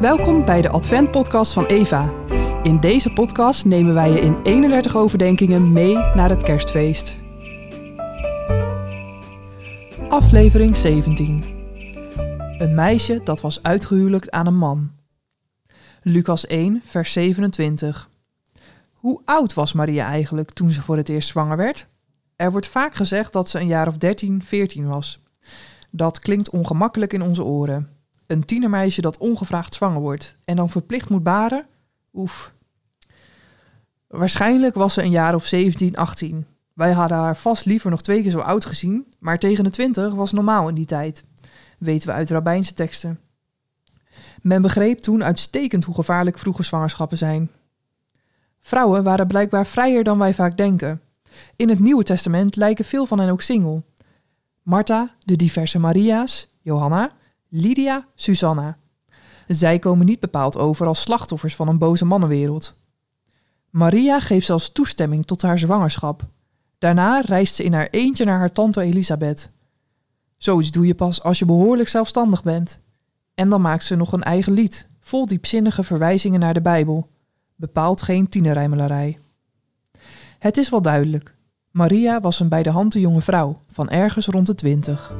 Welkom bij de Advent-podcast van Eva. In deze podcast nemen wij je in 31 overdenkingen mee naar het kerstfeest. Aflevering 17. Een meisje dat was uitgehuwelijkt aan een man. Lucas 1, vers 27. Hoe oud was Maria eigenlijk toen ze voor het eerst zwanger werd? Er wordt vaak gezegd dat ze een jaar of 13, 14 was. Dat klinkt ongemakkelijk in onze oren. Een tienermeisje dat ongevraagd zwanger wordt en dan verplicht moet baren? Oef. Waarschijnlijk was ze een jaar of 17, 18. Wij hadden haar vast liever nog twee keer zo oud gezien, maar tegen de 20 was normaal in die tijd. Weten we uit rabbijnse teksten. Men begreep toen uitstekend hoe gevaarlijk vroege zwangerschappen zijn. Vrouwen waren blijkbaar vrijer dan wij vaak denken. In het Nieuwe Testament lijken veel van hen ook single. Martha, de diverse Maria's, Johanna, Lydia, Susanna. Zij komen niet bepaald over als slachtoffers van een boze mannenwereld. Maria geeft zelfs toestemming tot haar zwangerschap. Daarna reist ze in haar eentje naar haar tante Elisabeth. Zoiets doe je pas als je behoorlijk zelfstandig bent. En dan maakt ze nog een eigen lied, vol diepzinnige verwijzingen naar de Bijbel. Bepaald geen tienerrijmelarij. Het is wel duidelijk. Maria was een bij de hand jonge vrouw, van ergens rond de twintig.